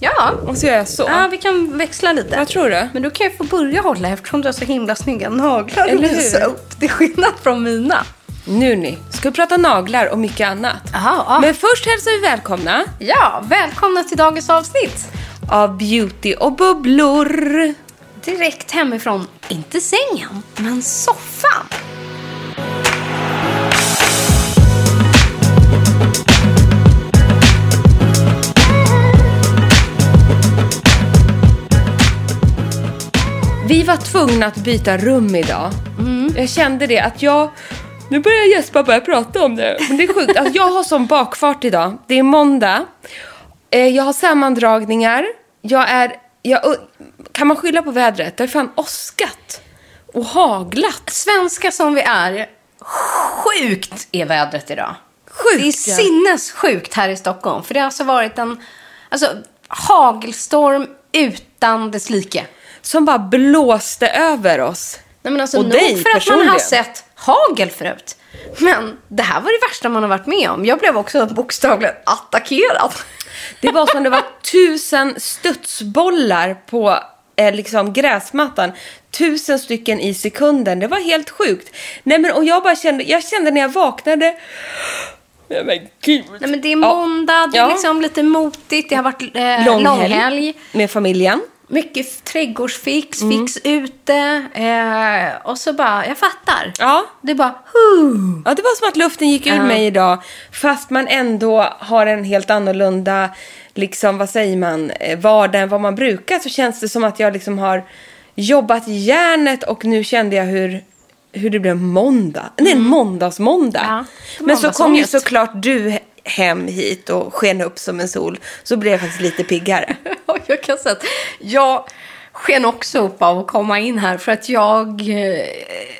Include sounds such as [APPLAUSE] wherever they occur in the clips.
Ja, Och så gör jag så. ja vi kan växla lite. Vad tror du? Men du kan ju få börja hålla eftersom du har så himla snygga naglar Eller att hur? visa upp. Till skillnad från mina. Nu ni, ska vi prata naglar och mycket annat. Aha, ja. Men först hälsar vi välkomna ja, välkomna till dagens avsnitt. av Beauty och bubblor. Direkt hemifrån, inte sängen, men soffan. Var tvungna att byta rum idag. Jag kände det att jag... Nu börjar jag bara jag prata om det. Men det är sjukt. Alltså, jag har sån bakfart idag. Det är måndag. Eh, Jag har sammandragningar. Jag är... Jag, kan man skylla på vädret? Det har fan åskat. Och haglat. Svenska som vi är, sjukt är vädret idag. Sjukt, Det är sinnessjukt här i Stockholm. För det har alltså varit en alltså, hagelstorm utan dess like. Som bara blåste över oss. Nej, men alltså, Och nog dig för att man har sett hagel förut. Men det här var det värsta man har varit med om. Jag blev också bokstavligen attackerad. Det var som det var tusen studsbollar på eh, liksom gräsmattan. Tusen stycken i sekunden. Det var helt sjukt. Nej men och jag bara kände, jag kände när jag vaknade. Nej men gud. Nej, men det är måndag, det är Ja. liksom lite motigt, det har varit eh, Långhelg. långhelg. Med familjen. Mycket trädgårdsfix, Mm. fix ute. Eh, och så bara, jag fattar. Ja. Det är bara, huh. Ja, det var som att luften gick ur Ja. mig idag. Fast man ändå har en helt annorlunda, liksom vad säger man, eh, vardag än vad man brukar. Så känns det som att jag liksom har jobbat järnet och nu kände jag hur, hur det blev måndag. Nej, en måndagsmåndag. Mm. Ja, Men så kom ju såklart du hem hit och sken upp som en sol. Så blev jag faktiskt lite piggare. [LAUGHS] [LAUGHS] Jag kan säga att jag sken också upp av att komma in här för att jag... eh,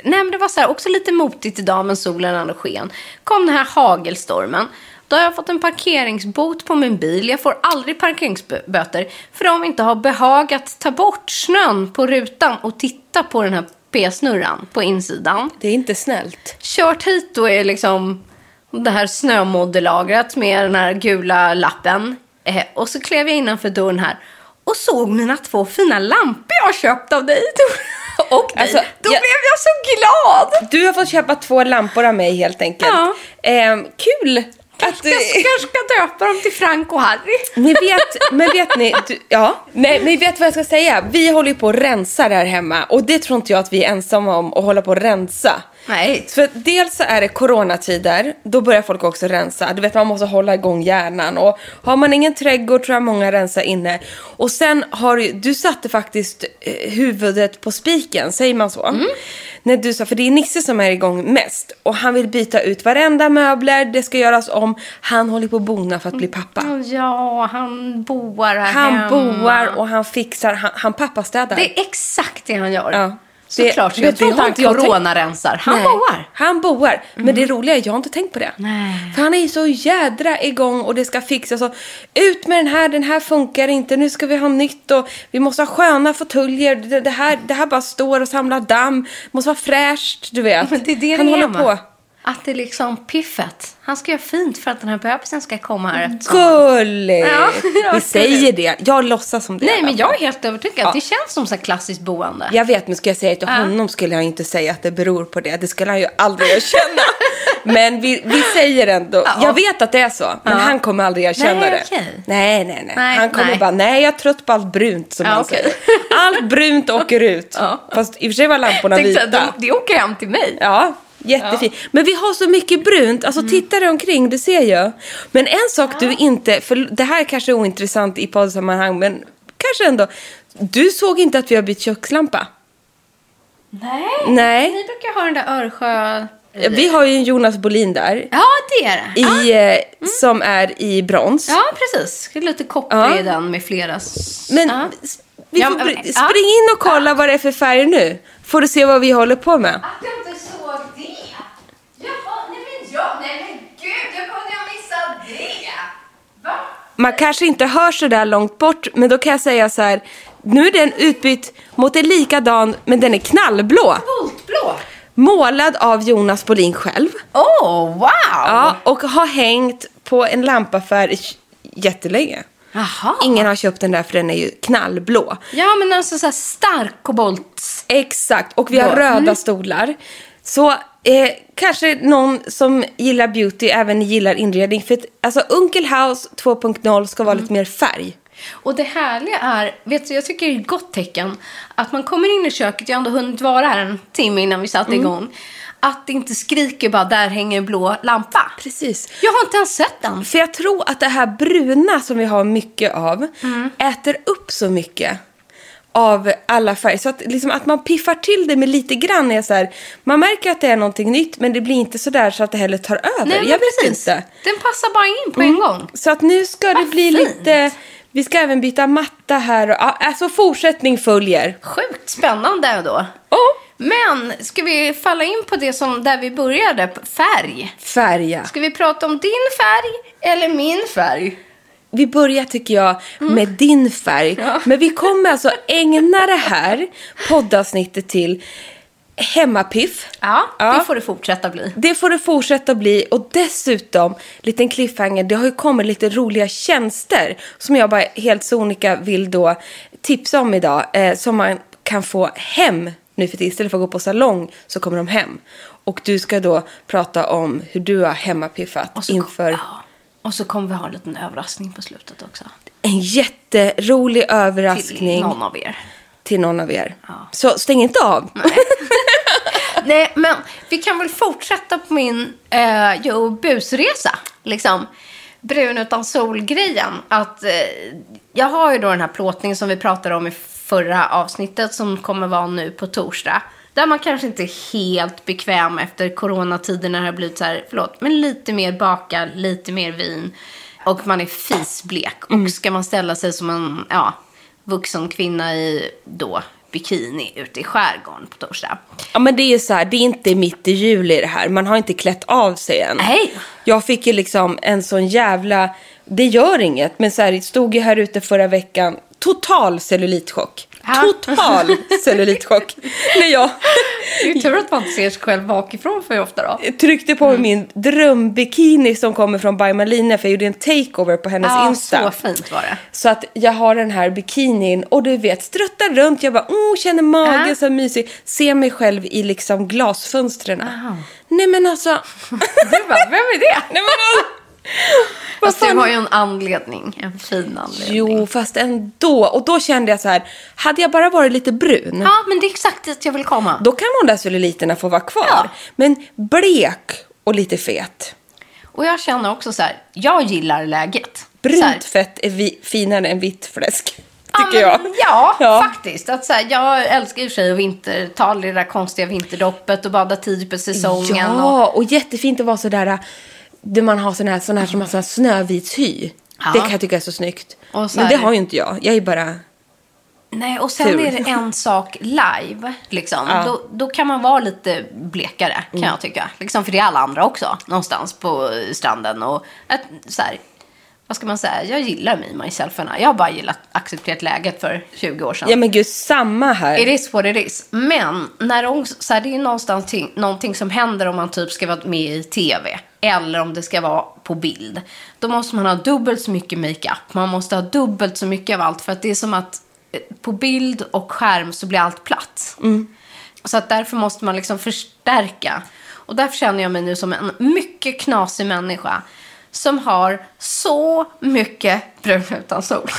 Nej det var så här, också lite motigt idag men solen ändå sken. Kom den här hagelstormen. Då har jag fått en parkeringsbot på min bil. Jag får aldrig parkeringsböter för de inte har behagat ta bort snön på rutan och titta på den här p-snurran på insidan. Det är inte snällt. Kört hit då är liksom det här snömoddelagret med den här gula lappen. Eh, och så klev jag innanför dörren här och såg mina två fina lampor jag köpt av dig [LAUGHS] och dig. Alltså, Då jag- blev jag så glad! Du har fått köpa två lampor av mig helt enkelt. Ja. Ehm, kul! Ska, kanske ska döpa dem till Frank och Harry. Ni vet, men vet ni, du, ja, nej, men vet vad jag ska säga? Vi håller ju på att rensa där hemma och det tror inte jag att vi är ensamma om att hålla på att rensa. Nej. För dels så är det coronatider, då börjar folk också rensa. Du vet man måste hålla igång hjärnan och har man ingen trädgård tror jag många rensar inne. Och sen har du, du satte faktiskt eh, huvudet på spiken, säger man så? När du sa, för det är Nisse som är igång mest och han vill byta ut varenda möbler, det ska göras om. Han håller på att bona för att bli pappa. Ja, han boar här Han hemma. boar och han fixar, han, han pappastädar. Det är exakt det han gör. Ja. Såklart, så Det- jag det tror inte han coronarensar. Han Nej, boar. Han boar. Men det roliga är jag har inte tänkt på det. Nej. För han är så jädra igång och det ska fixas. Och ut med den här, den här funkar inte. Nu ska vi ha nytt och vi måste ha sköna fåtöljer. Det, det, här, det här bara står och samlar damm. måste vara fräscht, du vet. Men det är det han det är, håller Emma. på. Att det är liksom piffet. Han ska göra fint för att den här bebisen ska komma här efter. Gulligt! Ja, [LAUGHS] Vi säger det. Jag låtsas som det. Nej, men jag är helt övertygad. Det känns som så här klassiskt boende. Jag vet, men ska jag säga till honom skulle jag inte säga att det beror på det. Det skulle han ju aldrig erkänna. [LAUGHS] men vi, vi säger ändå. Jag vet att det är så, men han kommer aldrig erkänna Nej, det. okej. Nej, nej, nej, Nej, Han kommer nej. bara, nej jag är trött på allt brunt som Ja, han okej. säger. Allt brunt åker ut. [LAUGHS] Ja. Fast i och för sig var lamporna Tänkte vita. att de, det åker hem till mig. Ja, jättefint. Men vi har så mycket brunt. Alltså titta dig omkring, du ser ju. Men en sak du inte, för det här är kanske ointressant i poddsammanhang, men kanske ändå. Du såg inte att vi har bytt kökslampa? Nej. Nej. Ni brukar ha den där Örsjö... Vi har ju en Jonas Bolin där. Ja, det är det. Ja. I, eh, Som är i brons. Ja, precis. Det är lite koppling Ja. i den med flera... Men ja. s- vi Ja, får men- ja. spring in och kolla vad det är för färg nu. Får du se vad vi håller på med. Att jag inte såg det? Jaha, nej men jag... Nej men gud, jag kunde ju missa det. Va? Man kanske inte hör så där långt bort, men då kan jag säga så här. Nu är den utbytt mot en likadan, men den är knallblå. Voltblå. Målad av Jonas Bolin själv. Oh, wow! Ja, och har hängt på en lampaffär jättelänge. Jaha. Ingen har köpt den där för den är ju knallblå. Ja, men alltså så här stark kobolt. Exakt, och vi har röda Mm. stolar. Så eh, kanske någon som gillar beauty även gillar inredning. För att, alltså Unkel House 2.0 ska vara Mm. lite mer färg. Och det härliga är, vet du, jag tycker det är ett gott tecken att man kommer in i köket, jag har ändå hunnit vara här en timme innan vi satte igång, att det inte skriker bara där hänger en blå lampa. Precis. Jag har inte ens sett den. För jag tror att det här bruna som vi har mycket av Mm. äter upp så mycket av alla färger. Så att, liksom, att man piffar till det med lite grann är så här, man märker att det är någonting nytt men det blir inte så där så att det heller tar över. Nej, jag vet precis. inte. Den passar bara in på en gång. Så att nu ska det Vad bli fint. lite, vi ska även byta matta här och, alltså fortsättning följer. Sjukt spännande då. Men ska vi falla in på det som där vi började, färg? Färga. Ska vi prata om din färg eller min färg? Vi börjar tycker jag med din färg. Men vi kommer alltså ägna det här poddavsnittet till hemmapiff. Ja, Ja. det får det fortsätta bli. Det får det fortsätta bli och dessutom, liten cliffhanger, det har ju kommit lite roliga tjänster som jag bara helt sonika vill då tipsa om idag. Eh, som man kan få hem nu för tiden. Istället för att gå på salong så kommer de hem. Och du ska då prata om hur du har hemmapiffat inför ja. Och så kommer vi ha en liten överraskning på slutet också. en jätterolig Till överraskning någon av er. till någon av er. Ja. Så stäng inte av. [LAUGHS] Nej, men vi kan väl fortsätta på min eh, jo, busresa. Liksom. Brun utan sol-grejen. Att, eh, jag har ju då den här plåtningen som vi pratade om i förra avsnittet som kommer vara nu på torsdag. Där man kanske inte är helt bekväm efter coronatiden när det har blivit så här, förlåt, men lite mer bakad, lite mer vin. Och man är fisblek. Och ska man ställa sig som en ja, vuxen kvinna i då bikini ute i skärgården på torsdag. Ja men det är ju så här, det är inte mitt i juli det här. Man har inte klätt av sig än. Nej. Jag fick ju liksom en sån jävla, det gör inget, men så här, stod ju här ute förra veckan, total cellulitchock. Total cellulitchock. När jag Det är tur att man inte ser sig själv bakifrån för ofta då. tryckte på Mm. min drömbikini som kommer från By Malina för jag gjorde en takeover på hennes Ja, Insta. så fint var det. Så att jag har den här bikinin och du vet, struttar runt. Jag bara, oh, känner magen Ja. så mysig. Ser mig själv i liksom glasfönstren. Nej men alltså. [LAUGHS] Du bara, vem är det? [LAUGHS] Nej men alltså. Fast det fan? var ju en anledning. En fin anledning. Jo, fast ändå. Och då kände jag så här, hade jag bara varit lite brun. Ja, men det är exakt dit jag vill komma. Då kan de där celluliterna få vara kvar. Ja. Men blek och lite fet. Och jag känner också så här, jag gillar läget. Så Brunt fett är vi, finare än vitt fläsk. ja, Tycker jag. men, Ja, Ja. faktiskt. Att, så här, jag älskar ju sig att vintertal, det där konstiga vinterdoppet och bada tidigt på säsongen. Och, Ja, och jättefint att vara sådär, där man har sån här, sån här som har sån här snövitshy. Ja. Det kan jag tycka är så snyggt. Så Men det har ju inte jag. Jag är bara... nej, och sen Tur. är det en sak live. Liksom. Ja. Då, då kan man vara lite blekare, kan Mm. jag tycka. Liksom, för det är alla andra också, någonstans på stranden. Och att, så här, vad ska man säga, jag gillar me, myself and I. Jag har bara gillat, accepterat läget för 20 år sedan. Ja men gud, samma här. It is what it is. Men när de, så här, det är någonstans ting, någonting som händer om man typ ska vara med i tv. Eller om det ska vara på bild. Då måste man ha dubbelt så mycket makeup. Man måste ha dubbelt så mycket av allt. För att det är som att eh, på bild och skärm så blir allt platt. Så att därför måste man liksom förstärka. Och därför känner jag mig nu som en mycket knasig människa. Som har så mycket brun utan sol.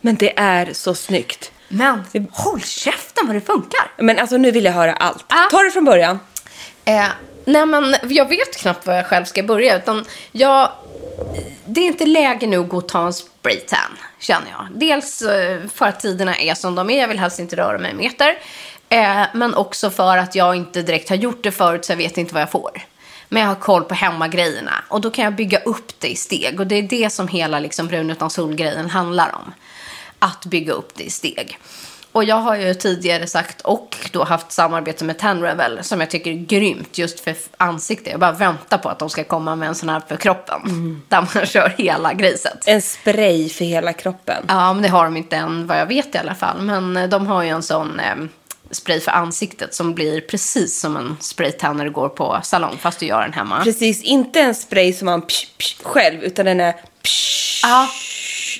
Men det är så snyggt. Men håll käften vad det funkar. Men alltså nu vill jag höra allt. Ja. Ta det från början. Eh, nej men jag vet knappt var jag själv ska börja. Utan jag, det är inte läge nu att gå och ta en spraytan, känner jag. Dels eh, för att tiderna är som de är. Jag vill helst inte röra mig en meter. Eh, men också för att jag inte direkt har gjort det förut så jag vet inte vad jag får. Men jag har koll på hemmagrejerna. Och då kan jag bygga upp det i steg. Och det är det som hela liksom, brun utan sol-grejen handlar om. Att bygga upp det i steg. Och jag har ju tidigare sagt och då haft samarbete med Tanrevel som jag tycker är grymt just för ansikte. Jag bara väntar på att de ska komma med en sån här för kroppen. Där man [LAUGHS] kör hela griset. En spray för hela kroppen. Ja, men det har de inte än vad jag vet i alla fall. Men eh, de har ju en sån eh, spray för ansiktet som blir precis som en spraytan när du går på salong fast du gör den hemma. Precis, inte en spray som man psh, psh, själv, utan den är psh. Ja,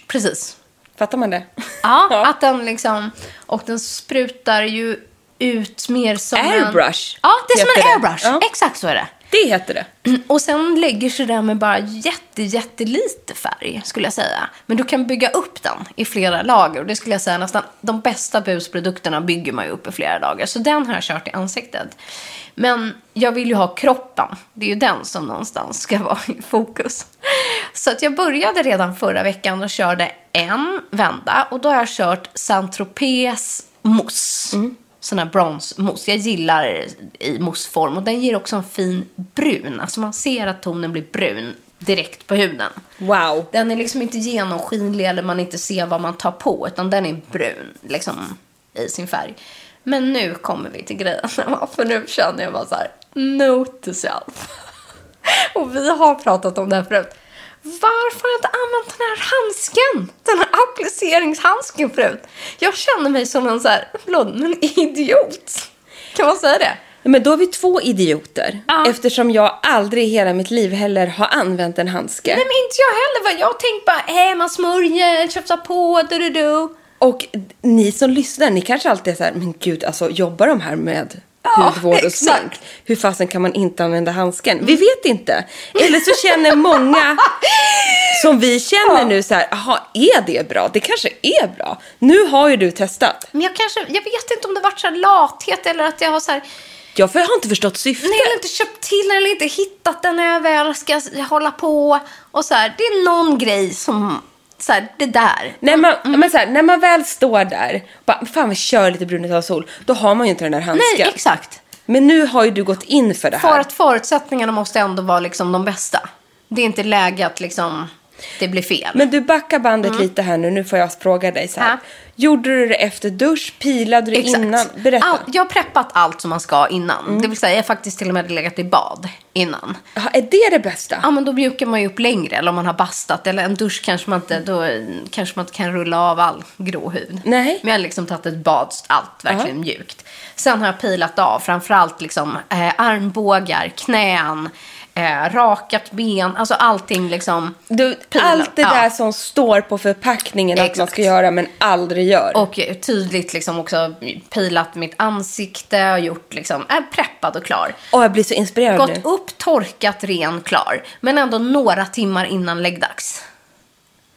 precis. Fattar man det? Ja, [LAUGHS] att den liksom... Och den sprutar ju ut mer som en... Airbrush Ja, det är som en airbrush. Ja. Exakt så är det. Det heter det. [CLEARS THROAT] Och sen lägger sig den med bara jätte, jättelite färg, skulle jag säga. Men du kan bygga upp den i flera lager. Och det skulle jag säga, nästan de bästa busprodukterna bygger man ju upp i flera lager. Så den har jag kört i ansiktet. Men jag vill ju ha kroppen. Det är ju den som någonstans ska vara i fokus. Så att jag började redan förra veckan och körde en vända. Och då har jag kört Saint-Tropez mousse. Sån här bronsmousse. Jag gillar i mousseform. Och den ger också en fin brun. Alltså man ser att tonen blir brun direkt på huden. Wow. Den är liksom inte genomskinlig eller man inte ser vad man tar på. Utan den är brun liksom i sin färg. Men nu kommer vi till grejen. [LAUGHS] För nu känner jag bara så här. Note to self. [LAUGHS] Och vi har pratat om det här förut. Varför har jag inte använt den här handsken? Den här appliceringshandsken förut. Jag känner mig som en så här, förlåt, men idiot. Kan man säga det? Men då är vi två idioter. Ja. Eftersom jag aldrig i hela mitt liv heller har använt en handske. Nej men inte jag heller. va? Jag har tänkt bara, äh, man smörjer, tjafsar på, du du du. Och ni som lyssnar, ni kanske alltid är så här, men gud, alltså jobbar de här med Ja, hudvård och. Mm. smink? Hur fasen kan man inte använda handsken? Vi vet inte. Eller så känner många [LAUGHS] som vi känner nu så här, jaha, är det bra? Det kanske är bra. Nu har ju du testat. Men jag kanske, jag vet inte om det varit så här lathet eller att jag har så här, Jag har inte förstått syftet. nej, jag har inte köpt till eller inte hittat den när jag väl ska hålla på. Och så här, det är någon grej som, så här, det där. När man, men så här, när man väl står där, bara, fan vi kör lite brunet av sol, då har man ju inte den där handsken. Nej, exakt. Men nu har ju du gått in för det här. För att förutsättningarna måste ändå vara liksom de bästa. Det är inte läge att liksom, det blir fel. Men du backar bandet lite här nu, nu får jag fråga dig så här. Ja. Gjorde du det efter dusch? Pilade du innan? Berätta. All, jag har preppat allt som man ska innan. Det vill säga, jag har faktiskt till och med legat i bad innan. Jaha, är det det bästa? Ja, men då mjukar man ju upp längre. Eller om man har bastat. Eller en dusch kanske man inte, då kanske man inte kan rulla av all grå hud. Nej. Men jag har liksom tagit ett bad, allt verkligen mjukt. Sen har jag pilat av framförallt liksom eh, armbågar, knän, eh, rakat ben. Alltså allting liksom. Du, allt det ja. där som står på förpackningen att man Exakt. ska göra men aldrig gör. Och tydligt liksom också pilat mitt ansikte och gjort liksom, är preppad och klar. Åh, jag blir så inspirerad Gått nu. upp, torkat, ren, klar. Men ändå några timmar innan läggdags.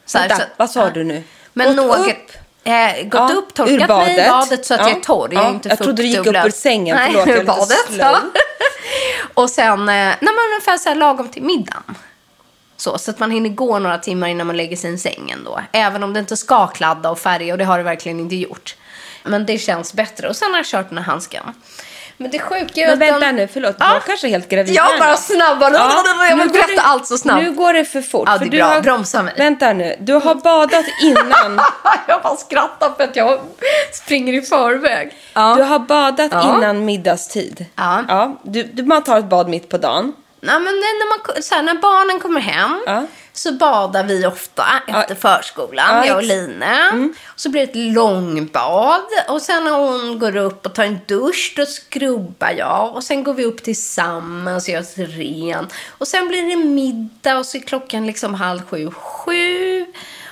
Så här, Vänta, så- vad sa ja. du nu? Men Gått något, upp? Eh, gått Ja, upp, torkat mig i badet. så att Ja, jag är torr. Jag, är ja, inte jag trodde du gick upp ur sängen. Nej, Förlåt, jag är lite badet. slow. Ja. [LAUGHS] och sen, eh, nej när man ungefär så här lagom till middagen. Så, så att man hinner gå några timmar innan man lägger sig i sängen då. Även om det inte ska kladda och färga och det har det verkligen inte gjort. Men det känns bättre. Och sen har jag kört den här handsken. Men det sjuka är Men att vänta den- nu, förlåt. Ja. Jag kanske är helt gravid Jag bara nu. snabbare. jag vill berätta det- allt så snabbt. Nu går det för fort. Ja, det är du bra. Har, Bromsa mig. Vänta nu. Du har badat innan. [LAUGHS] jag bara skrattar för att jag springer i förväg. Ja. Du har badat Ja. innan middagstid. Ja. ja du, du, man tar ett bad mitt på dagen. Nej, men när, man, så här, när barnen kommer hem Ja. så badar vi ofta efter förskolan, Ja, jag och Line. Så blir det ett långbad. Och sen när hon går upp och tar en dusch, då skrubbar jag. Och sen går vi upp tillsammans och gör oss ren. Och sen blir det middag och så är klockan liksom halv sju, sju.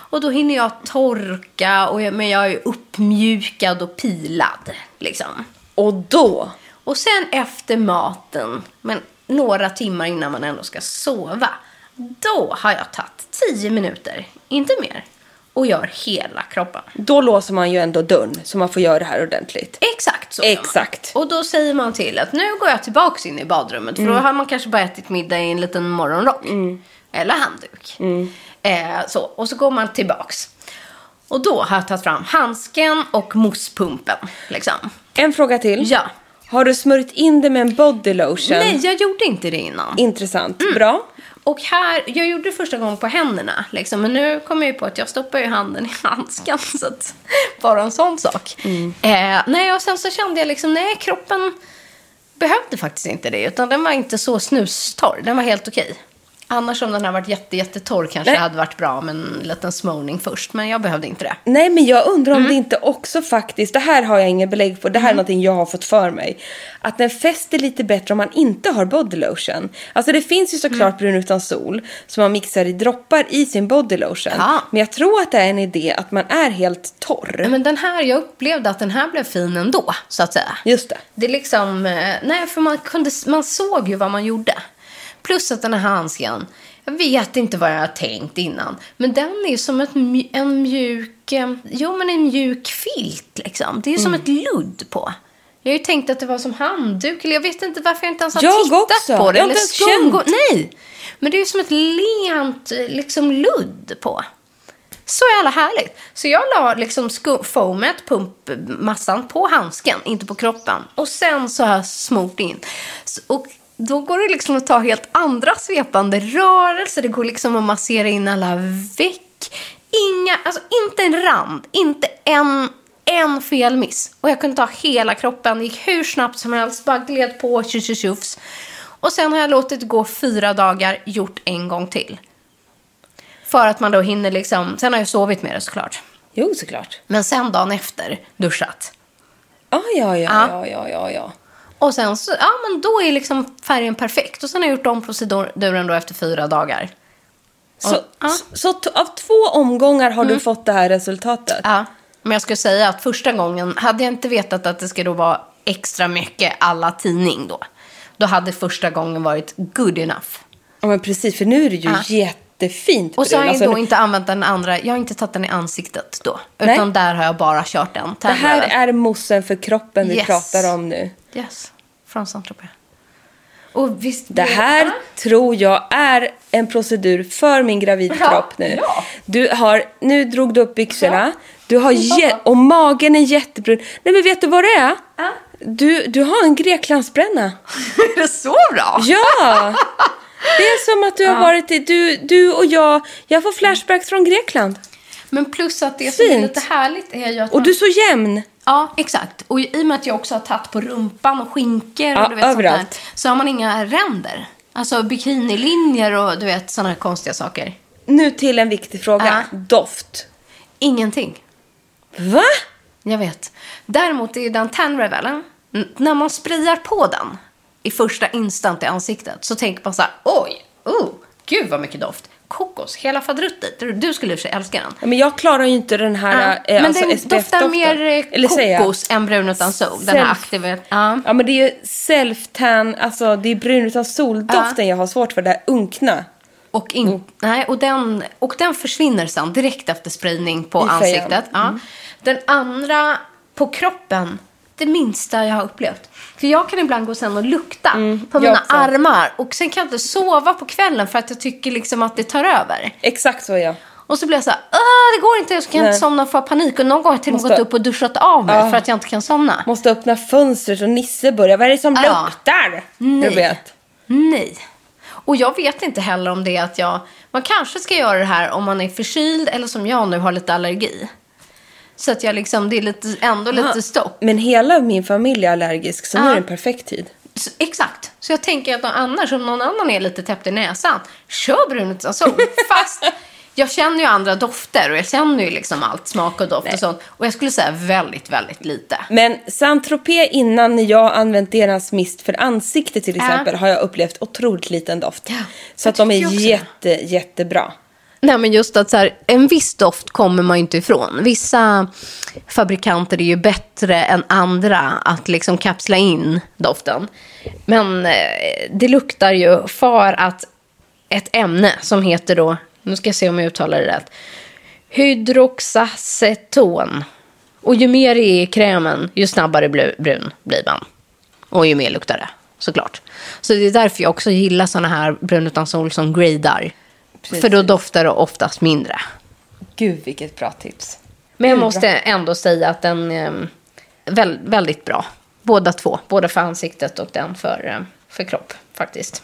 Och då hinner jag torka, och jag, men jag är uppmjukad och pilad. Liksom. Och då, Och sen efter maten, men några timmar innan man ändå ska sova, då har jag tagit 10 minuter, inte mer, och gör hela kroppen. då låser man ju ändå dörren så man får göra det här ordentligt. Exakt så. Exakt. Och då säger man till att nu går jag tillbaks in i badrummet, för då har man kanske bara ätit middag i en liten morgonrock. Eller handduk. Eh, så. Och så går man tillbaks. Och då har jag tagit fram handsken och mousspumpen. Liksom. En fråga till. Ja. Har du smörjt in det med en body lotion? Nej, jag gjorde inte det innan. Intressant. Mm. Bra. Och här, jag gjorde det första gången på händerna. Liksom, men nu kommer jag ju på att jag stoppar ju handen i [LAUGHS] handsken. Så att, bara en sån sak. Eh, nej, och sen så kände jag liksom, nej, kroppen behövde faktiskt inte det. Utan den var inte så snustorr. Den var helt okej. Annars om den hade varit jätte, jättetorr kanske Nej. det hade varit bra med en liten smörjning först. Men jag behövde inte det. Nej, men jag undrar Mm. om det inte också faktiskt, det här har jag inget belägg på, det här är någonting jag har fått för mig. Att den fäster lite bättre om man inte har body lotion. Alltså det finns ju såklart Mm. brun utan sol som man mixar i droppar i sin body lotion. Ja. Men jag tror att det är en idé att man är helt torr. Men den här, jag upplevde att den här blev fin ändå, så att säga. Just det. Det är liksom, eh, nej för man, kunde, man såg ju vad man gjorde. Plus att den här handsken, jag vet inte vad jag har tänkt innan. Men den är som ett, en mjuk, eh, jo men en mjuk filt liksom. Det är som ett ludd på. Jag har ju tänkt att det var som handduk, eller jag vet inte varför jag inte ens har Jag tittat också. på det. Jag har eller inte ens skumgå- Nej! Men det är ju som ett lent eh, liksom ludd på. Så jävla härligt. Så jag la liksom foamet, pumpmassan, på handsken, inte på kroppen. Och sen så har jag smort in. Och då går det liksom att ta helt andra svepande rörelser. Det går liksom att massera in alla veck. Inga, alltså inte en rand, inte en, en felmiss. Och jag kunde ta hela kroppen, det gick hur snabbt som helst, bara gled på, tjus Och sen har jag låtit det gå fyra dagar, gjort en gång till. För att man då hinner liksom, sen har jag sovit med det såklart. Jo, såklart. Men sen dagen efter, duschat. Ah, ja, ja, Ja. ja, ja, ja, ja. Och sen så, ja men då är liksom färgen perfekt. Och sen har jag gjort om proceduren då efter fyra dagar. Så, Ja. så, av två omgångar har du fått det här resultatet? Ja, men jag skulle säga att första gången, hade jag inte vetat att det då vara extra mycket alla tidning då. Då hade första gången varit good enough. Ja, men precis, för nu är det ju Ja. jättefint Och så har brun. jag Alltså, då inte använt den andra, jag har inte tagit den i ansiktet då. Nej. Utan där har jag bara kört den. Det här är mossen för kroppen vi Yes. pratar om nu. Yes, från Saint-Tropez. Och visst... Det här tror jag är en procedur för min gravidkropp nu. ja. Du har, nu drog du upp byxorna. Du har och magen är jättebrun. Nej men vet du vad det är? Ja. Du, du har en Greklandsbränna. [LAUGHS] Är det så bra? Ja! Det är som att du har varit i, du, du och jag, jag får flashbacks från Grekland. Men plus att det som är Fint. lite härligt är ju att Och man... du är så jämn. Ja, exakt. Och i och med att jag också har tagit på rumpan och skinkor Ja, och du vet sånt där, överallt. så har man inga ränder. Alltså bikinilinjer och du vet sådana här konstiga saker. Nu till en viktig fråga. Ja. Doft. Ingenting. Va? Jag vet. Däremot är den tan revelen, n- när man sprayar på den i första instant i ansiktet så tänker man så här, oj, oh, gud vad mycket doft. Kokos, hela fadruttet. Du- skulle i älska den. Ja, Men jag klarar ju inte den här Ja, eh, men alltså den doftar SPF-doften. mer eh, Eller jag? kokos än brun utan sol. Den här aktiva. Ja. Ja men det är ju self-tan, alltså det är brun utan soldoften jag har svårt för, det här unkna. Och, in, nej, och, den, och den försvinner sen direkt efter spridning på I ansiktet. Ja. Den andra på kroppen, det minsta jag har upplevt. För jag kan ibland gå sen och lukta på Mm, jag mina också. armar. Och sen kan jag inte sova på kvällen för att jag tycker liksom att det tar över. Exakt så är jag. Och så blir jag så här, "Åh, det går inte, så kan jag Nej. inte somna och få panik. Och någon gång har jag till och med gått upp och duschat av mig Ja. för att jag inte kan somna. Måste öppna fönstret och Nisse börjar, vad är det som Ja. luktar? Nej. Du vet. Nej. Och jag vet inte heller om det är att jag... Man kanske ska göra det här om man är förkyld eller som jag nu har lite allergi. Så att jag liksom, det är lite, ändå lite stopp. Men hela min familj är allergisk så nu är det en perfekt tid. S- Exakt. Så jag tänker att annars, om någon annan är lite täppt i näsan, kör brun utan sol. Fast jag känner ju andra dofter och jag känner ju liksom allt, smak och doft och sånt. Och jag skulle säga väldigt, väldigt lite. Men Saint-Tropez innan när jag använt deras mist för ansikte till exempel har jag upplevt otroligt liten doft. Ja, så att de är jätte, jättebra. Nej, men just att så här, en viss doft kommer man ju inte ifrån. Vissa fabrikanter är ju bättre än andra att liksom kapsla in doften. Men eh, det luktar ju för att ett ämne som heter då, nu ska jag se om jag uttalar det rätt, hydroxaceton. Och ju mer det är i krämen, ju snabbare brun blir man. Och ju mer luktar det, såklart. Så det är därför jag också gillar såna här brun utan sol som gradar. För då doftar det oftast mindre. Gud vilket bra tips. Men jag måste ändå säga att den är väl, väldigt bra. Båda två. Både för ansiktet och den för, eh, för kropp faktiskt.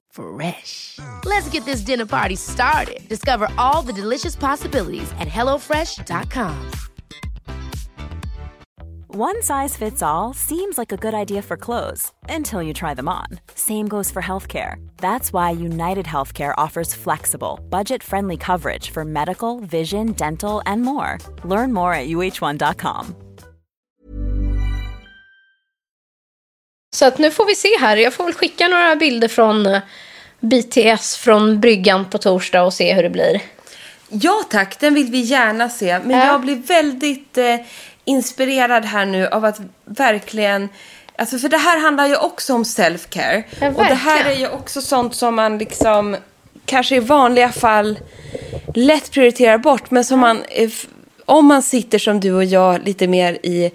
Fresh. Let's get this dinner party started. Discover all the delicious possibilities at hellofresh.com. One size fits all seems like a good idea for clothes until you try them on. Same goes for healthcare. That's why United Healthcare offers flexible, budget friendly coverage for medical, vision, dental, and more. Learn more at uh1.com. Så att nu får vi se här. Jag får väl skicka några bilder från eh, BTS från bryggan på torsdag och se hur det blir. Ja tack, den vill vi gärna se. Men Ja. jag blir väldigt eh, inspirerad här nu av att verkligen... Alltså för det här handlar ju också om self-care. Ja, och det här är ju också sånt som man liksom kanske i vanliga fall lätt prioriterar bort. Men som man, eh, om man sitter som du och jag lite mer i,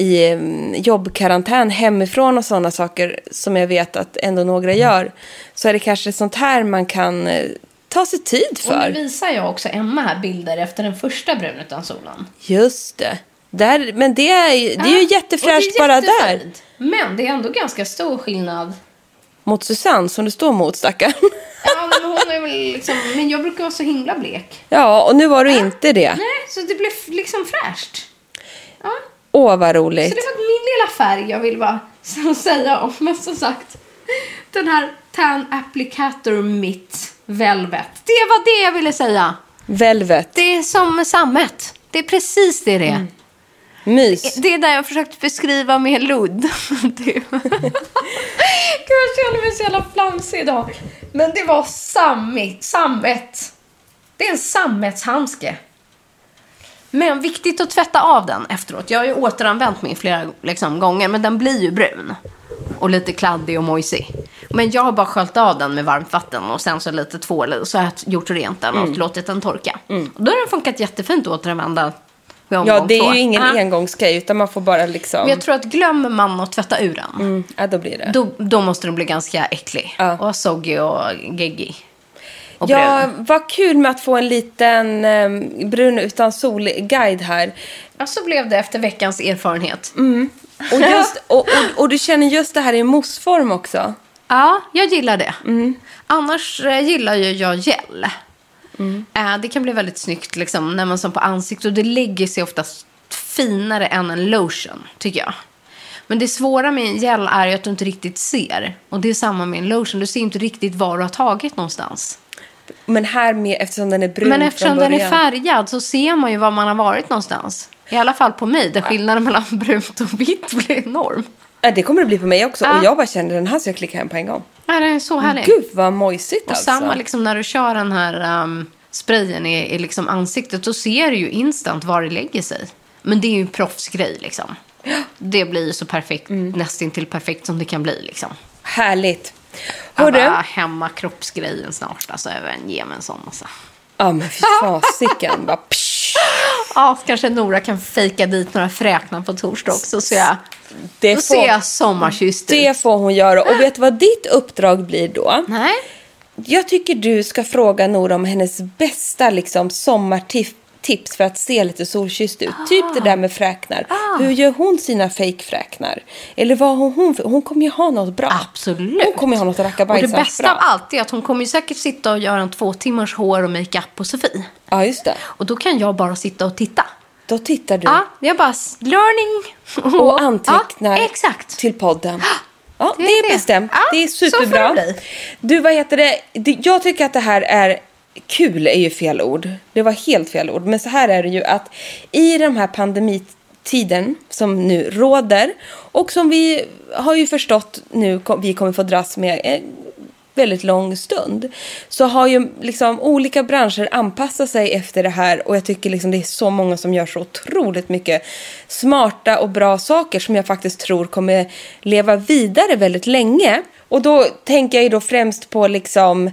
i mm, jobbkarantän hemifrån och sådana saker som jag vet att ändå några gör. Så är det kanske sånt här man kan eh, ta sig tid Och för. nu visar jag också Emma här bilder efter den första brun utan solen. Just det. Där, men det är, det är ju jättefräscht Och det är bara där. Men det är ändå ganska stor skillnad. Mot Susanne som du står mot stackarn. Ja, men hon är väl liksom... Men jag brukar vara så himla blek. Ja, och nu var du inte det. Nej, så det blev liksom fräscht. Ja, Åh, vad så roligt. det var min lilla färg jag vill bara så [LAUGHS] säga om. Men som sagt, den här Tan Applicator Mitt Velvet. Det var det jag ville säga. Velvet. Det är som sammet. Det är precis det det är. Mys. Det är där jag försökt beskriva med ludd. [LAUGHS] [LAUGHS] Gud, jag känner mig så jävla flamsig idag. Men det var sammit, sammet. Det är en sammetshandske. Men viktigt att tvätta av den efteråt. Jag har ju återanvänt min flera liksom, gånger, men den blir ju brun. Och lite kladdig och mojsig. Men jag har bara sköljt av den med varmt vatten och sen så lite tvål i. Så har jag gjort rent den och låtit den torka. Och då har den funkat jättefint att återanvända Ja, det är två. ju ingen Ja. engångsgrej utan man får bara liksom... Men jag tror att glömmer man att tvätta ur den, Mm, ja, då blir det. då, då måste den bli ganska äcklig. Ja. Och soggy och geggig. Och Ja, vad kul med att få en liten eh, brun utan sol-guide här. Ja, så blev det efter veckans erfarenhet. Och, just, [LAUGHS] och, och, och du känner just det här i moussform också. Ja, jag gillar det. Annars eh, gillar ju jag gel. Eh, det kan bli väldigt snyggt liksom, när man som på ansiktet. Och det lägger sig oftast finare än en lotion, tycker jag. Men det svåra med en gel är ju att du inte riktigt ser. Och det är samma med en lotion. Du ser inte riktigt var du har tagit någonstans. Men här med, eftersom den är brun Men eftersom den är färgad så ser man ju var man har varit någonstans. I alla fall på mig, där skillnaden [LAUGHS] mellan brunt och vitt blir enorm. Ja, det kommer det bli på mig också. Ja. Och jag bara kände den här ska jag klicka hem på en gång. Ja, det är så härligt. Gud vad mojsigt och alltså. samma liksom när du kör den här um, sprayen i, i liksom ansiktet, då ser du ju instant var det lägger sig. Men det är ju en proffsgrej liksom. Det blir ju så perfekt, Mm. nästintill perfekt som det kan bli liksom. Härligt. Hörru. bara, hemma kroppsgrejen snart. Alltså, även ge mig en sån. Alltså. Ja men fy fasiken. [LAUGHS] bara, psh. Ja, kanske Nora kan fejka dit några fräknar på torsdag också. Så jag, Det får- ser jag sommarkysst Det får hon göra. Och vet du vad ditt uppdrag blir då? Nej. Jag tycker du ska fråga Nora om hennes bästa liksom, sommartips för att se lite solkysst ut. Typ det där med fräknar. Hur gör hon sina fejkfräknar? Eller vad har hon för... Hon kommer ju ha något bra. Absolut. Hon kommer ju ha något Och det rackabajsans bästa bra. av allt är att hon kommer ju säkert sitta och göra en två timmars hår och makeup på Sofie. Ja, just det. Och då kan jag bara sitta och titta. Då tittar du Ja, jag bara learning. och [LAUGHS] antecknar Ja, exakt. till podden. [GASPS] Ja, det, är det. bestämt. Ja, det är superbra. Du, vad heter det? Jag tycker att det här är... Kul är ju fel ord. Det var helt fel ord. Men så här är det ju att i den här pandemitiden som nu råder och som vi har ju förstått nu vi kommer få dras med en väldigt lång stund så har ju liksom olika branscher anpassat sig efter det här och jag tycker liksom det är så många som gör så otroligt mycket smarta och bra saker som jag faktiskt tror kommer leva vidare väldigt länge. Och då tänker jag ju då främst på liksom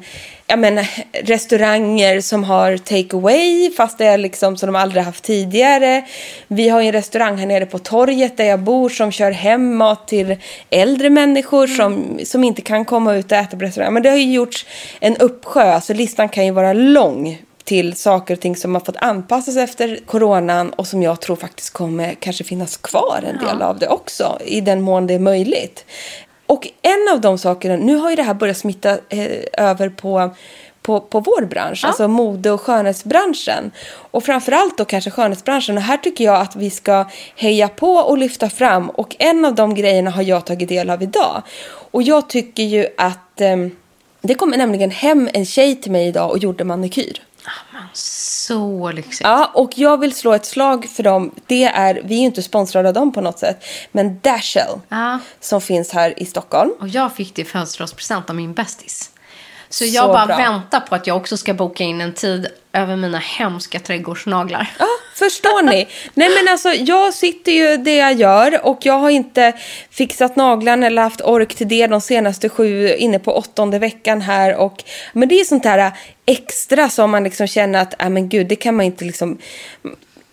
jag menar, restauranger som har take away fast det är liksom som de aldrig haft tidigare. Vi har ju en restaurang här nere på torget där jag bor som kör hem mat till äldre människor som, som inte kan komma ut och äta på restaurang. Men det har ju gjorts en uppsjö så listan kan ju vara lång till saker och ting som har fått anpassas efter coronan och som jag tror faktiskt kommer kanske finnas kvar en del av det också i den mån det är möjligt. Och en av de sakerna, nu har ju det här börjat smitta eh, över på, på, på vår bransch, alltså mode och skönhetsbranschen. Och framförallt då kanske skönhetsbranschen. Och här tycker jag att vi ska heja på och lyfta fram. Och en av de grejerna har jag tagit del av idag. Och jag tycker ju att eh, det kommer nämligen hem en tjej till mig idag och gjorde manikyr. Så lyxigt. Ja, och jag vill slå ett slag för dem. Det är, vi är ju inte sponsrade av dem på något sätt, men Dashell Ja. som finns här i Stockholm. Och jag fick det i födelsedagspresent av min bästis. Så Så jag bara bra. väntar på att jag också ska boka in en tid över mina hemska trädgårdsnaglar. Ja, förstår ni? Nej men alltså jag sitter ju det jag gör och jag har inte fixat naglarna eller haft ork till det de senaste sju, inne på åttonde veckan här och men det är sånt här extra som man liksom känner att, äh, men gud det kan man inte liksom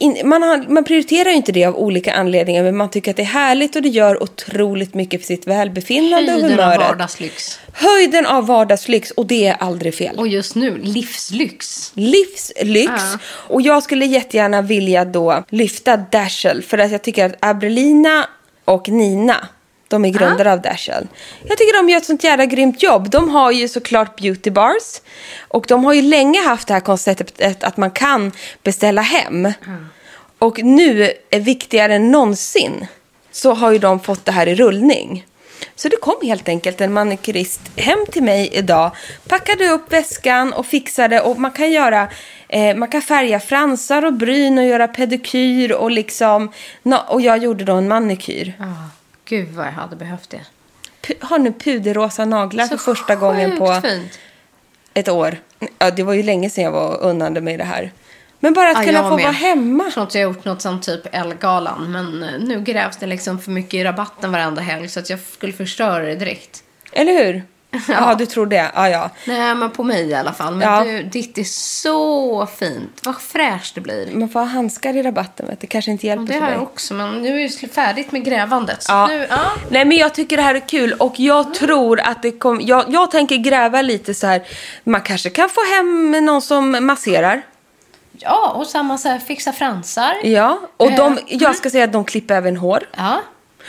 in, man, har, man prioriterar ju inte det av olika anledningar men man tycker att det är härligt och det gör otroligt mycket för sitt välbefinnande och Höjden av humöret. vardagslyx. Höjden av vardagslyx och det är aldrig fel. Och just nu, livslyx. livslyx. Ja. Och jag skulle jättegärna vilja då lyfta Dashell för att jag tycker att Abrelina och Nina de är grundare av Dashell. Jag tycker de gör ett sånt jävla grymt jobb. De har ju såklart beauty bars. Och de har ju länge haft det här konceptet att man kan beställa hem. Och nu, är viktigare än någonsin, så har ju de fått det här i rullning. Så det kom helt enkelt en manikyrist hem till mig idag, packade upp väskan och fixade och man kan göra, eh, man kan färga fransar och bryn och göra pedikyr och liksom, och jag gjorde då en manikyr. Ja, gud vad jag hade behövt det. Pu- har nu puderrosa naglar för första gången på fint. ett år. Ja, det var ju länge sedan jag var unnande mig det här. Men bara att Ja, kunna få med. vara hemma. Jag inte jag har gjort något som typ Ellegalan. Men eh, nu grävs det liksom för mycket i rabatten varenda helg. Så att jag skulle förstöra det direkt. Eller hur? [LAUGHS] Ja, du tror det. Ja, ja. Nej, men på mig i alla fall. Men Ja. du, ditt är så fint. Vad fräscht det blir. Man får ha handskar i rabatten, vet du. kanske inte hjälper Det för har jag också. Men nu är det färdigt med grävandet. Så Ja. nu, ja. Nej men jag tycker det här är kul och jag tror att det kommer, jag, jag tänker gräva lite så här, man kanske kan få hem någon som masserar. ja, och samma så här, fixa fransar. Ja, och Eh, de, jag ska säga att de klipper även hår. Ja,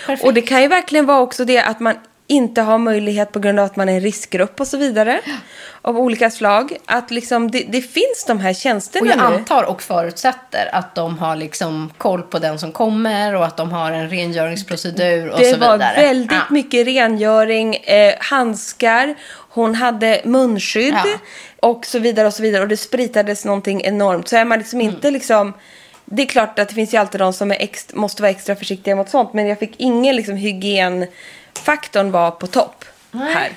perfekt. Och det kan ju verkligen vara också det att man inte har möjlighet på grund av att man är en riskgrupp och så vidare. Av olika slag. Att liksom det, det finns de här tjänsterna Och jag nu. antar och förutsätter att de har liksom koll på den som kommer och att de har en rengöringsprocedur och Det så var vidare. väldigt Ja. mycket rengöring, eh, handskar, hon hade munskydd Ja. och så vidare och så vidare. Och det spritades någonting enormt. Så är man liksom Mm. inte liksom Det är klart att det finns ju alltid de som är ex, måste vara extra försiktiga mot sånt. Men jag fick ingen liksom, hygienfaktorn var på topp här.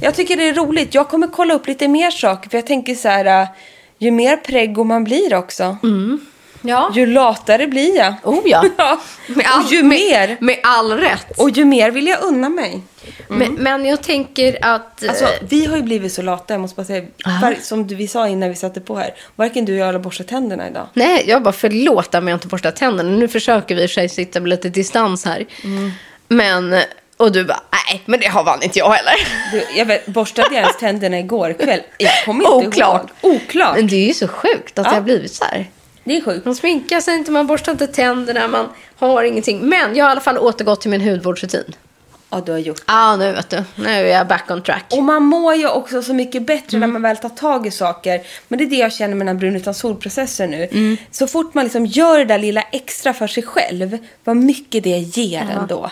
Jag tycker det är roligt. Jag kommer kolla upp lite mer saker. För jag tänker så här, äh, ju mer preggo man blir också. Ja. Ju latare blir jag. Oh ja. [LAUGHS] Ja. All, och ju med, mer. Med all rätt. Och ju mer vill jag unna mig. Men, men jag tänker att... Alltså, eh, vi har ju blivit så lata, jag måste bara säga. Var, som vi sa innan vi satte på här. Varken du och jag har borstat tänderna idag. Nej, jag bara förlåt om jag inte borstar tänderna. Nu försöker vi i sig sitta med lite distans här. Men, och du bara, nej, men det har fan inte jag heller. Du, jag vet, borstade jag ens tänderna igår kväll? Jag kommer inte Oklart. ihåg. Oklart. Men det är ju så sjukt att Ja. det har blivit så här. Det är sjukt. Man sminkar sig inte, man borstar inte tänderna, man har ingenting. Men jag har i alla fall återgått till min hudvårdsrutin. Ja, du har gjort. Ja, ah, nu vet du. Nu är jag back on track. Och man mår ju också så mycket bättre Mm. när man väl tar tag i saker. Men det är det jag känner med den här brun utan solprocessen nu. Mm. Så fort man liksom gör det där lilla extra för sig själv, vad mycket det ger ändå.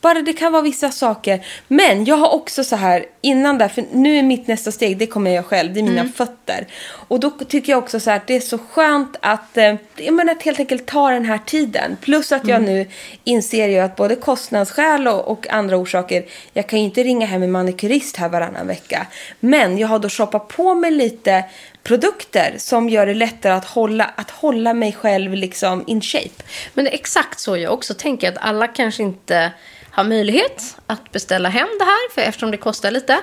Bara det kan vara vissa saker. Men jag har också så här innan där, för nu är mitt nästa steg, det kommer jag själv, det är mina fötter. Och då tycker jag också så här att det är så skönt att, eh, jag menar, att helt enkelt ta den här tiden. Plus att jag nu inser ju att både kostnadsskäl och, och andra orsaker, jag kan ju inte ringa hem en manikyrist här varannan vecka. Men jag har då shoppat på mig lite produkter som gör det lättare att hålla, att hålla mig själv liksom in shape. Men det är exakt så jag också tänker att alla kanske inte har möjlighet att beställa hem det här för eftersom det kostar lite.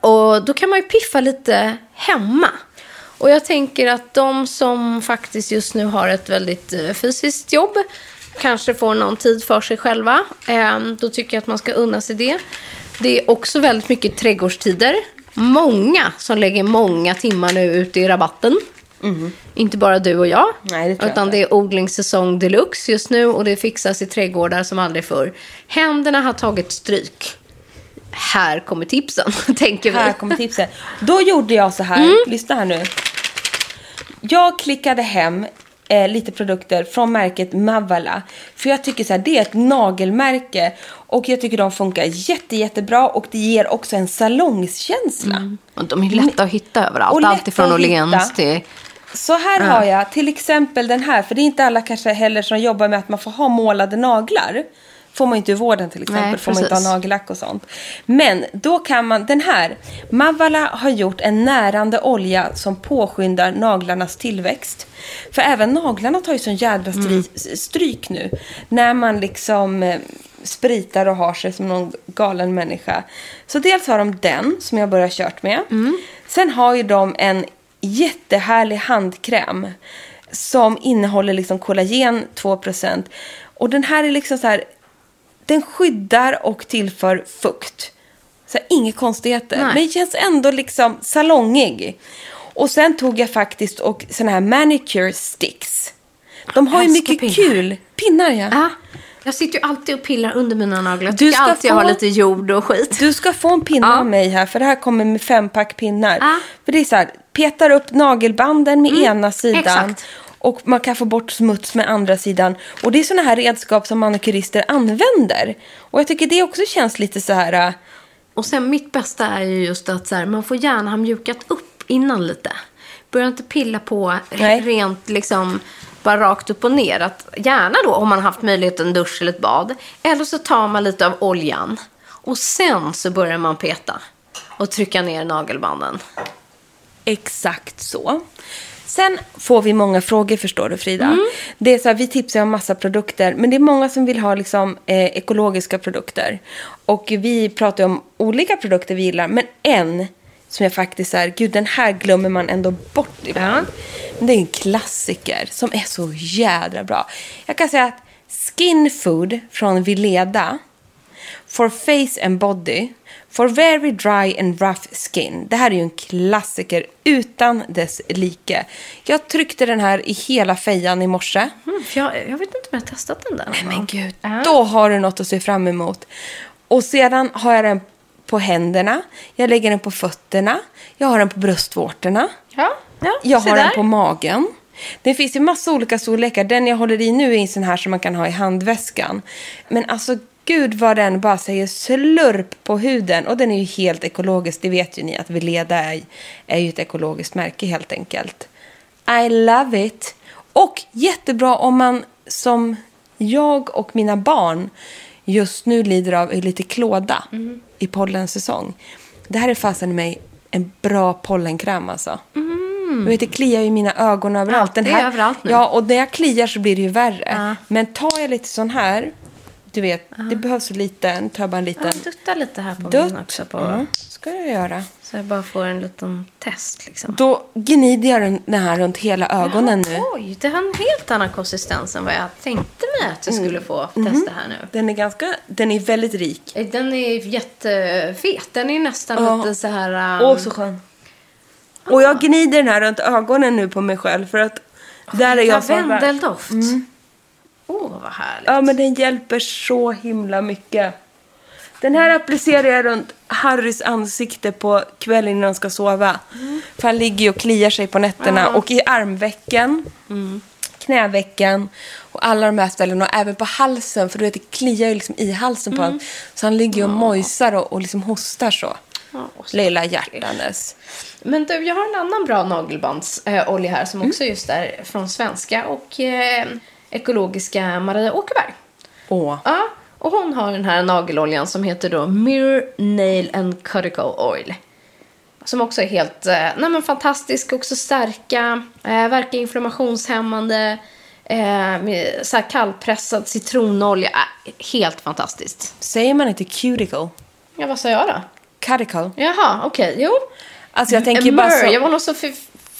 Och då kan man ju piffa lite hemma. Och jag tänker att de som faktiskt just nu har ett väldigt eh, fysiskt jobb kanske får någon tid för sig själva. Ehm, då tycker jag att man ska unna sig det. Det är också väldigt mycket trädgårdstider. Många som lägger många timmar nu ute i rabatten. Inte bara du och jag. Nej, det jag utan inte. det är odlingssäsong deluxe just nu och det fixas i trädgårdar som aldrig förr. Händerna har tagit stryk. Här kommer tipsen, [LAUGHS] tänker vi. Här kommer tipsen. Då gjorde jag så här. Mm. Lyssna här nu. Jag klickade hem eh, lite produkter från märket Mavala. För jag tycker så här, det är ett nagelmärke. Och jag tycker de funkar jätte, jättebra. Och det ger också en salongskänsla. Och de är lätta att hitta överallt. Och lätta Allt ifrån att Åhléns till... Så här har jag till exempel den här. För det är inte alla kanske heller som jobbar med att man får ha målade naglar. Får man inte i vården till exempel. Nej, får man inte ha nagellack och sånt. Men då kan man, den här. Mavala har gjort en närande olja som påskyndar naglarnas tillväxt. För även naglarna tar ju sån jädra stry, stryk nu. När man liksom eh, spritar och har sig som någon galen människa. Så dels har de den som jag börjar kört med. Sen har ju de en jättehärlig handkräm som innehåller liksom kollagen 2%. Och den här är liksom så här, den skyddar och tillför fukt. Så här, inga konstigheter. Nej. Men det känns ändå liksom salongig. Och sen tog jag faktiskt och såna här manicure sticks. De har ju mycket pinnar. kul. Pinnar ja. Ja, jag sitter ju alltid och pillar under mina naglar. Du ska alltid jag få- har lite jord och skit. Du ska få en pinne Ja. av mig här, för det här kommer med fempack pinnar. Ja. För det är så här, petar upp nagelbanden med ena sidan. Mm, exakt. Och man kan få bort smuts med andra sidan. Och det är såna här redskap som manikyrister använder. Och jag tycker det också känns lite så här... äh, Och sen mitt bästa är ju just att så här, man får gärna ha mjukat upp innan lite. Börja inte pilla på Nej. rent liksom bara rakt upp och ner. Att gärna då om man haft möjlighet en dusch eller ett bad. Eller så tar man lite av oljan. Och sen så börjar man peta. Och trycka ner nagelbanden. Exakt så. Sen får vi många frågor förstår du Frida. Mm. Det är så här, vi tipsar om massa produkter. Men det är många som vill ha liksom, eh, ekologiska produkter. Och vi pratar om olika produkter vi gillar. Men en som jag faktiskt är, gud den här glömmer man ändå bort ibland. Men det är en klassiker som är så jädra bra. Jag kan säga att Skin Food från Vileda For face and body. For very dry and rough skin. Det här är ju en klassiker utan dess like. Jag tryckte den här i hela fejan i morse. Mm, jag, jag vet inte om jag har testat den där. någon Men gud, Ja. då har du något att se fram emot. Och sedan har jag den på händerna. Jag lägger den på fötterna. Jag har den på bröstvårtorna. Ja, ja Jag har där. den på magen. Det finns ju massa olika storlekar. Den jag håller i nu är en sån här som man kan ha i handväskan. Men alltså gud vad den bara säger slurp på huden. Och den är ju helt ekologisk. Det vet ju ni att Veleda är, är ju ett ekologiskt märke helt enkelt. I love it. Och jättebra om man som jag och mina barn just nu lider av lite klåda Mm. I pollensäsong. Det här är fasen i mig en bra pollenkräm alltså. Du vet, det kliar ju mina ögon överallt. Mm. Ja, det är överallt nu. Ja, och när jag kliar så blir det ju värre. Ja. Men tar jag lite sån här, du vet, det behövs tar jag bara en liten Jag duttar lite här på dutt. min också. På, Mm, ska jag göra. Så jag bara får en liten test liksom. Då gnider jag den- här runt hela ögonen nu. Oj, det har en helt annan konsistens än vad jag tänkte mig att jag skulle få testa här nu. Den är ganska, den är väldigt rik. Den är jättefet. Den är nästan Ja. lite så här... um, Åh, så skön. Och jag gnider den här runt ögonen nu på mig själv för att där är jag som värst. Lavendeldoft. Åh, vad härligt. Ja, men den hjälper så himla mycket. Den här applicerar jag runt Harrys ansikte på kvällen innan han ska sova. För han ligger ju och kliar sig på nätterna. Och i armvecken, knävecken och alla de här ställena. Och även på halsen, för du vet, det kliar ju liksom i halsen på honom. Så han ligger och mojsar och, och liksom hostar så. Så Lilla hjärtanes. Men du, jag har en annan bra nagelbandsolja här som också just är från svenska och eh, ekologiska Maria Åkerberg. Åh. Ja, och hon har den här nageloljan som heter då Mirror Nail and Cuticle Oil. Som också är helt eh, nej men fantastisk, också stärka, eh, verka inflammationshämmande, eh, med så här kallpressad citronolja. Eh, helt fantastiskt. Säger man inte cuticle? Ja, vad sa jag då? Cuticle? Jaha, okej, jo. Alltså jag tänker bara så... jag var nog så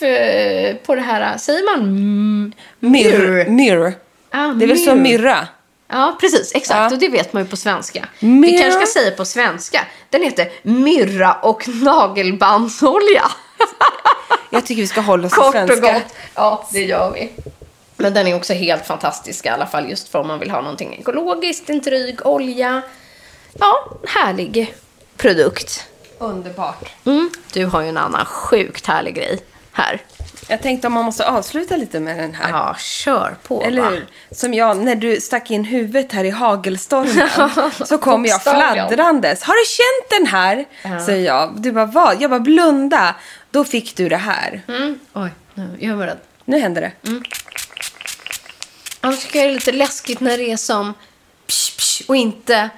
för, på det här, säger man Mirror. Mirror. Ah, Det är väl som myrra? Ja, precis. Exakt. Ja. Och det vet man ju på svenska. Vi Myrrh. kanske ska säga på svenska. Den heter myrra och nagelbandsolja. [LAUGHS] Jag tycker vi ska hålla oss till Kort och svenska. gott. Ja, det gör vi. Men den är också helt fantastisk i alla fall just för om man vill ha någonting ekologiskt, en dryg olja. Ja, härlig produkt. Underbart. Mm. Du har ju en annan sjukt härlig grej här. Jag tänkte om man måste avsluta lite med den här. Ja, kör på Eller va? hur? Som jag, när du stack in huvudet här i hagelstormen. [LAUGHS] så kom jag fladdrandes. Har du känt den här? Säger jag. Du bara, vad? Jag bara, blunda. Då fick du det här. Mm. Oj, nu jag var rädd. Nu händer det. Jag tycker det är lite läskigt när det är som psh, psh, och inte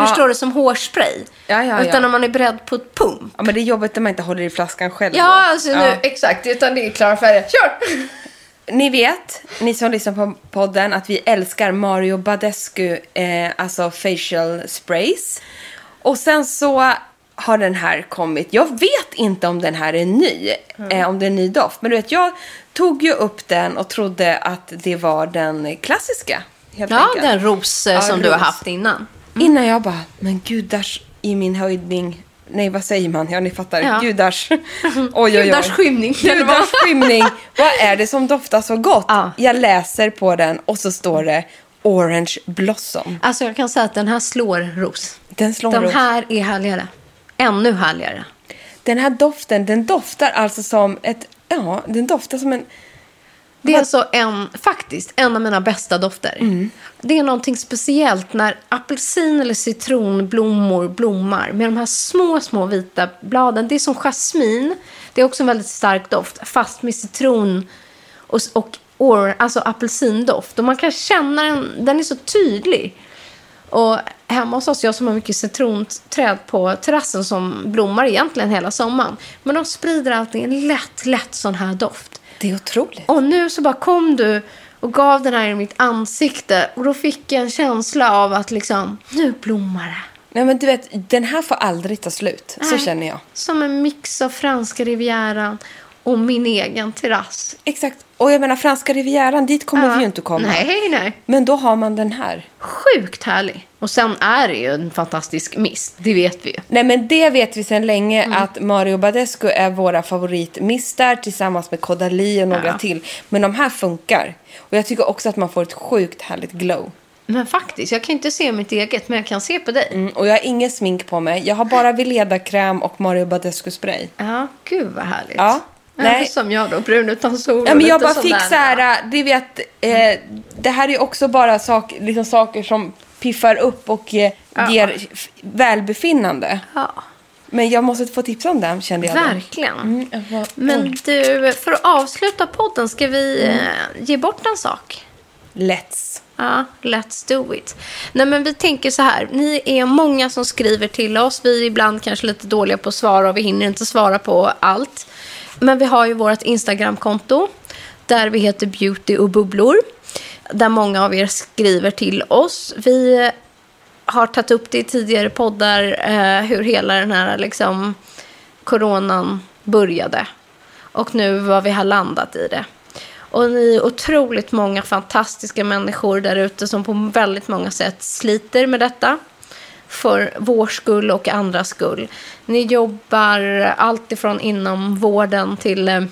Förstår du? Som hårspray. Ja, ja, Utan när man är beredd på ett pump. Ja, men det är jobbigt när man inte håller i flaskan själv. Ja, då. alltså nu, exakt. Utan det är klara färger. Kör! [LAUGHS] Ni vet, ni som lyssnar på podden, att vi älskar Mario Badescu, eh, alltså facial sprays. Och sen så har den här kommit. Jag vet inte om den här är ny, eh, om det är en ny doft. Men du vet, jag tog ju upp den och trodde att det var den klassiska. Ja, enkelt. den ros eh, Ja, som du har ros. haft innan. Innan jag bara, men gudars i min höjdning. Nej, vad säger man? Ja, ni fattar. Ja. Gudars. [LAUGHS] Oj, oj, oj. Gudars skymning. Gudars skymning. Vad är det som doftar så gott? Ja. Jag läser på den och så står det Orange Blossom. Alltså jag kan säga att den här slår ros. Den slår Den ros. här är härligare. Ännu härligare. Den här doften, den doftar alltså som ett... Ja, den doftar som en... Det är alltså en, faktiskt en av mina bästa dofter. Mm. Det är någonting speciellt när apelsin eller citronblommor blommar med de här små, små vita bladen. Det är som jasmin. Det är också en väldigt stark doft, fast med citron och, och or, alltså apelsindoft. Och man kan känna den, den är så tydlig. Och hemma hos oss, jag som har mycket citronträd på terrassen som blommar egentligen hela sommaren. Men de sprider alltid en lätt, lätt sån här doft. Det är otroligt. Och nu så bara kom du och gav den här i mitt ansikte. Och då fick jag en känsla av att liksom, nu blommar det. Nej, men du vet, den här får aldrig ta slut. Så Nej. känner jag. Som en mix av franska rivieran och min egen terrass. Exakt. Och jag menar, franska rivieran, dit kommer Ja. vi ju inte komma. Nej, nej. Men då har man den här. Sjukt härlig. Och sen är det ju en fantastisk mist. Det vet vi ju. Nej men det vet vi sedan länge Mm. att Mario Badescu är våra favoritmistar tillsammans med Kodali och några Ja. till. Men de här funkar. Och jag tycker också att man får ett sjukt härligt glow. Men faktiskt, jag kan inte se mitt eget, men jag kan se på dig. Mm, och jag har inget smink på mig. Jag har bara Veleda-kräm och Mario Badescu spray. Ja, gud vad härligt. Ja, nej. Nej. Som jag då, brun utan sol. Ja, men jag bara fick så här, det vet, eh, det här är också bara sak, liksom saker som piffar upp och eh, Ja. ger välbefinnande. Ja. Men jag måste få tipsa om den kände jag. Verkligen. Mm, jag var- Men du, för att avsluta podden, ska vi Mm. ge bort en sak? Let's. Ja, let's do it. Nej, men vi tänker så här. Ni är många som skriver till oss. Vi är ibland kanske lite dåliga på att svara och vi hinner inte svara på allt. Men vi har ju vårt Instagramkonto där vi heter Beauty och bubblor. Där många av er skriver till oss. Vi har tagit upp det i tidigare poddar eh, hur hela den här liksom, coronan började. Och nu vad vi har landat i det. Och ni är otroligt många fantastiska människor där ute som på väldigt många sätt sliter med detta. För vår skull och andras skull. Ni jobbar allt ifrån inom vården till eh,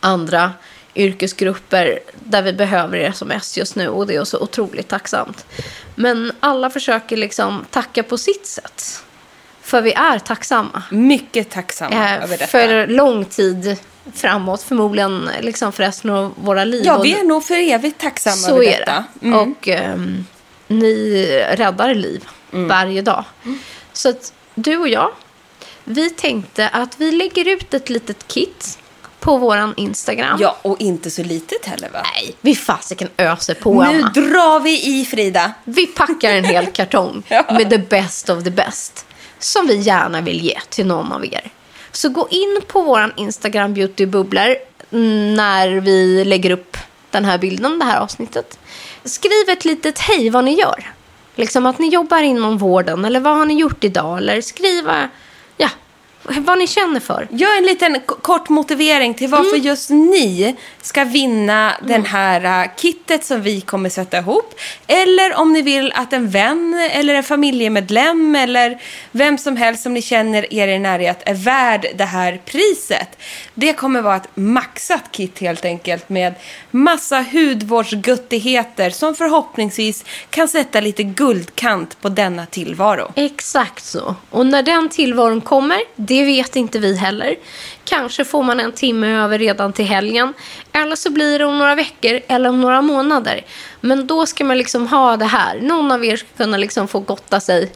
andra yrkesgrupper där vi behöver er som mest just nu och det är så otroligt tacksamt. Men alla försöker liksom tacka på sitt sätt. För vi är tacksamma. Mycket tacksam Eh, över detta. för lång tid framåt, förmodligen liksom för resten av våra liv. Ja, vi är nog för evigt tacksamma så över är detta. det. Mm. Och ehm, ni räddar liv varje dag. Så att du och jag, vi tänkte att vi lägger ut ett litet kit på våran Instagram. Ja, och inte så litet heller va? Nej, vi fasiken öser på, Nu Anna. drar vi i Frida. Vi packar en hel [LAUGHS] kartong Ja. med the best of the best. Som vi gärna vill ge till någon av er. Så gå in på vår Instagram beautybubblor när vi lägger upp den här bilden, det här avsnittet. Skriv ett litet hej vad ni gör. Liksom att ni jobbar inom vården eller vad har ni gjort idag? Eller skriva ja, vad ni känner för. Gör en liten kort motivering till varför Mm. just ni ska vinna den här uh, kittet som vi kommer sätta ihop. Eller om ni vill att en vän eller en familjemedlem eller vem som helst som ni känner er i närhet är värd det här priset. Det kommer vara ett maxat kit helt enkelt med massa hudvårdsguttigheter som förhoppningsvis kan sätta lite guldkant på denna tillvaro. Exakt så. Och när den tillvaron kommer, det det vet inte vi heller. Kanske får man en timme över redan till helgen. Eller så blir det om några veckor eller om några månader. Men då ska man liksom ha det här. Någon av er ska kunna liksom få gotta sig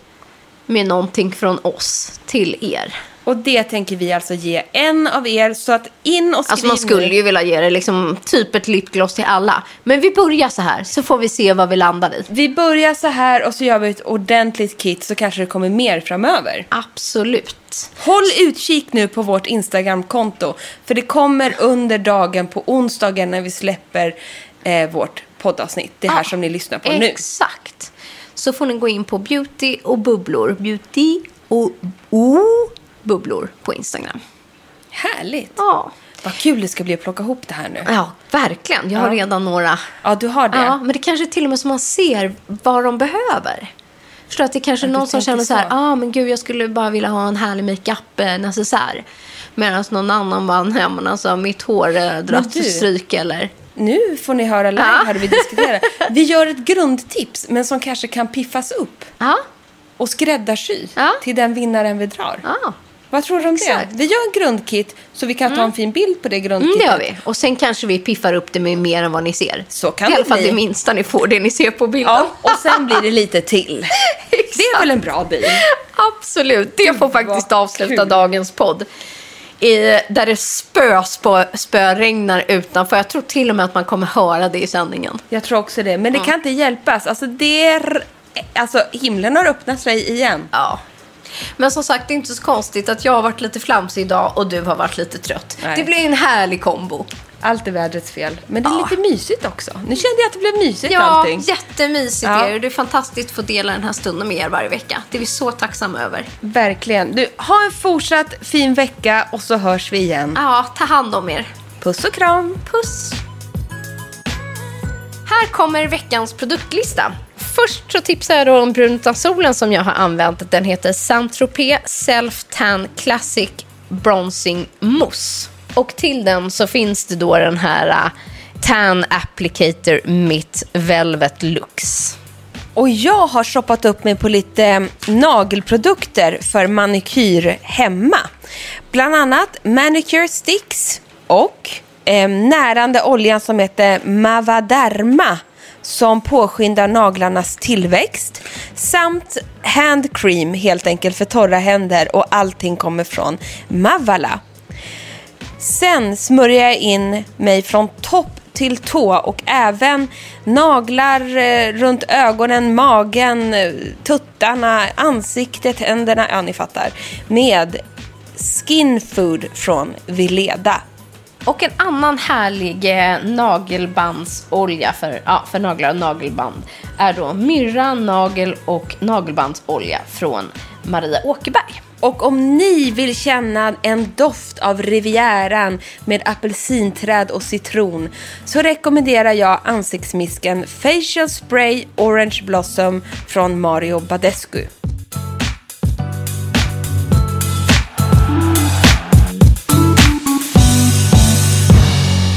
med någonting från oss till er. Och det tänker vi alltså ge en av er så att in och skriv Alltså man skulle ju vilja ge det liksom typ ett lipgloss till alla. Men vi börjar så här, så får vi se vad vi landar i. Vi börjar så här och så gör vi ett ordentligt kit så kanske det kommer mer framöver. Absolut. Håll utkik nu på vårt Instagramkonto för det kommer under dagen på onsdagen när vi släpper eh, vårt poddavsnitt. Det här Ja, som ni lyssnar på nu. Exakt. Så får ni gå in på beauty och bubblor. Beauty och o bubblor på Instagram. Härligt. Ja. Vad kul det ska bli att plocka ihop det här nu. Ja, verkligen. Jag har Ja. redan några. Ja, du har det. Ja, men det kanske till och med så man ser vad de behöver. Förstår att det kanske är Ja, någon som känner så här, ah, men gud jag skulle bara vilja ha en härlig makeup eh. Medan någon annan bara, nej men alltså mitt hår eh, dras till stryk eller. Nu får ni höra live Ja. här vi diskuterar. [LAUGHS] Vi gör ett grundtips men som kanske kan piffas upp Ja, och skräddarsy till den vinnaren vi drar. Vad tror du om Exakt. det? Vi gör en grundkit så vi kan ta en fin bild på det Mm, grundkitet. det gör vi. Och sen kanske vi piffar upp det med mer än vad ni ser. Så kan I alla fall det minsta ni får, det ni ser på bilden. Ja, och sen blir det lite till. [LAUGHS] Det är väl en bra bil? Absolut, det får faktiskt avsluta kul. dagens podd. I, där det spöspö, spöregnar utanför. Jag tror till och med att man kommer höra det i sändningen. Jag tror också det. Men det kan inte hjälpas. Alltså, det är... alltså himlen har öppnat sig igen. Ja. Men som sagt, det är inte så konstigt att jag har varit lite flamsig idag och du har varit lite trött. Nej. Det blir en härlig kombo. Allt är vädrets fel. Men det är Ja. lite mysigt också. Nu kände jag att det blev mysigt Ja, allting. jättemysigt Ja. är det. Det är fantastiskt att få dela den här stunden med er varje vecka. Det är vi så tacksamma över. Verkligen. Du, ha en fortsatt fin vecka och så hörs vi igen. Ja, ta hand om er. Puss och kram. Puss! Här kommer veckans produktlista. Först så tipsar jag då om brun utan solen som jag har använt. Den heter Saint-Tropez Self Tan Classic Bronzing Mousse. Och till den så finns det då den här uh, Tan Applicator Mitt Velvet Lux. Och jag har shoppat upp mig på lite äh, nagelprodukter för manikyr hemma. Bland annat Manicure Sticks och eh, närande oljan som heter Mavaderma som påskyndar naglarnas tillväxt samt handcream helt enkelt för torra händer och allting kommer från Mavala. Sen smörjer jag in mig från topp till tå och även naglar eh, runt ögonen, magen, eh, tuttarna, ansiktet, händerna, ja ni fattar. Med Skin Food från Vileda. Och en annan härlig eh, nagelbandsolja för, ja, för naglar och nagelband är då myrra, nagel och nagelbandsolja från Maria Åkerberg. Och om ni vill känna en doft av Rivieran med apelsinträd och citron så rekommenderar jag ansiktsmisken Facial Spray Orange Blossom från Mario Badescu.